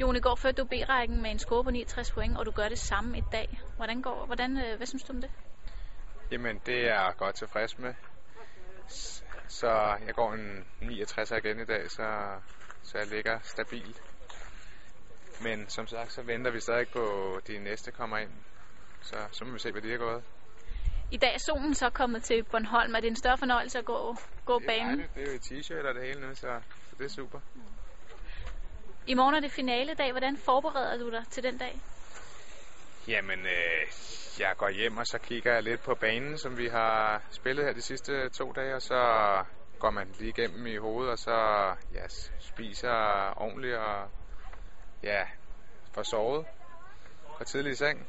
Jon, i går førte du B-rækken med en score på 69 point, og du gør det samme i dag. Hvordan går, hvordan, øh, hvad synes du om det? Jamen, det er jeg godt tilfreds med. Så jeg går en 69 igen i dag, så, så jeg ligger stabil. Men som sagt, så venter vi stadig på, at de næste kommer ind. Så, så må vi se, hvad de er gået. I dag er solen så kommet til Bornholm. Er det en større fornøjelse at gå, gå Det banen? Det er jo i t-shirt og det hele nu, så, så det er super. I morgen er det finale dag. Hvordan forbereder du dig til den dag? Jamen, øh, jeg går hjem, og så kigger jeg lidt på banen, som vi har spillet her de sidste to dage, og så går man lige igennem i hovedet, og så ja, spiser ordentligt, og ja, får sovet Går tidlig i seng.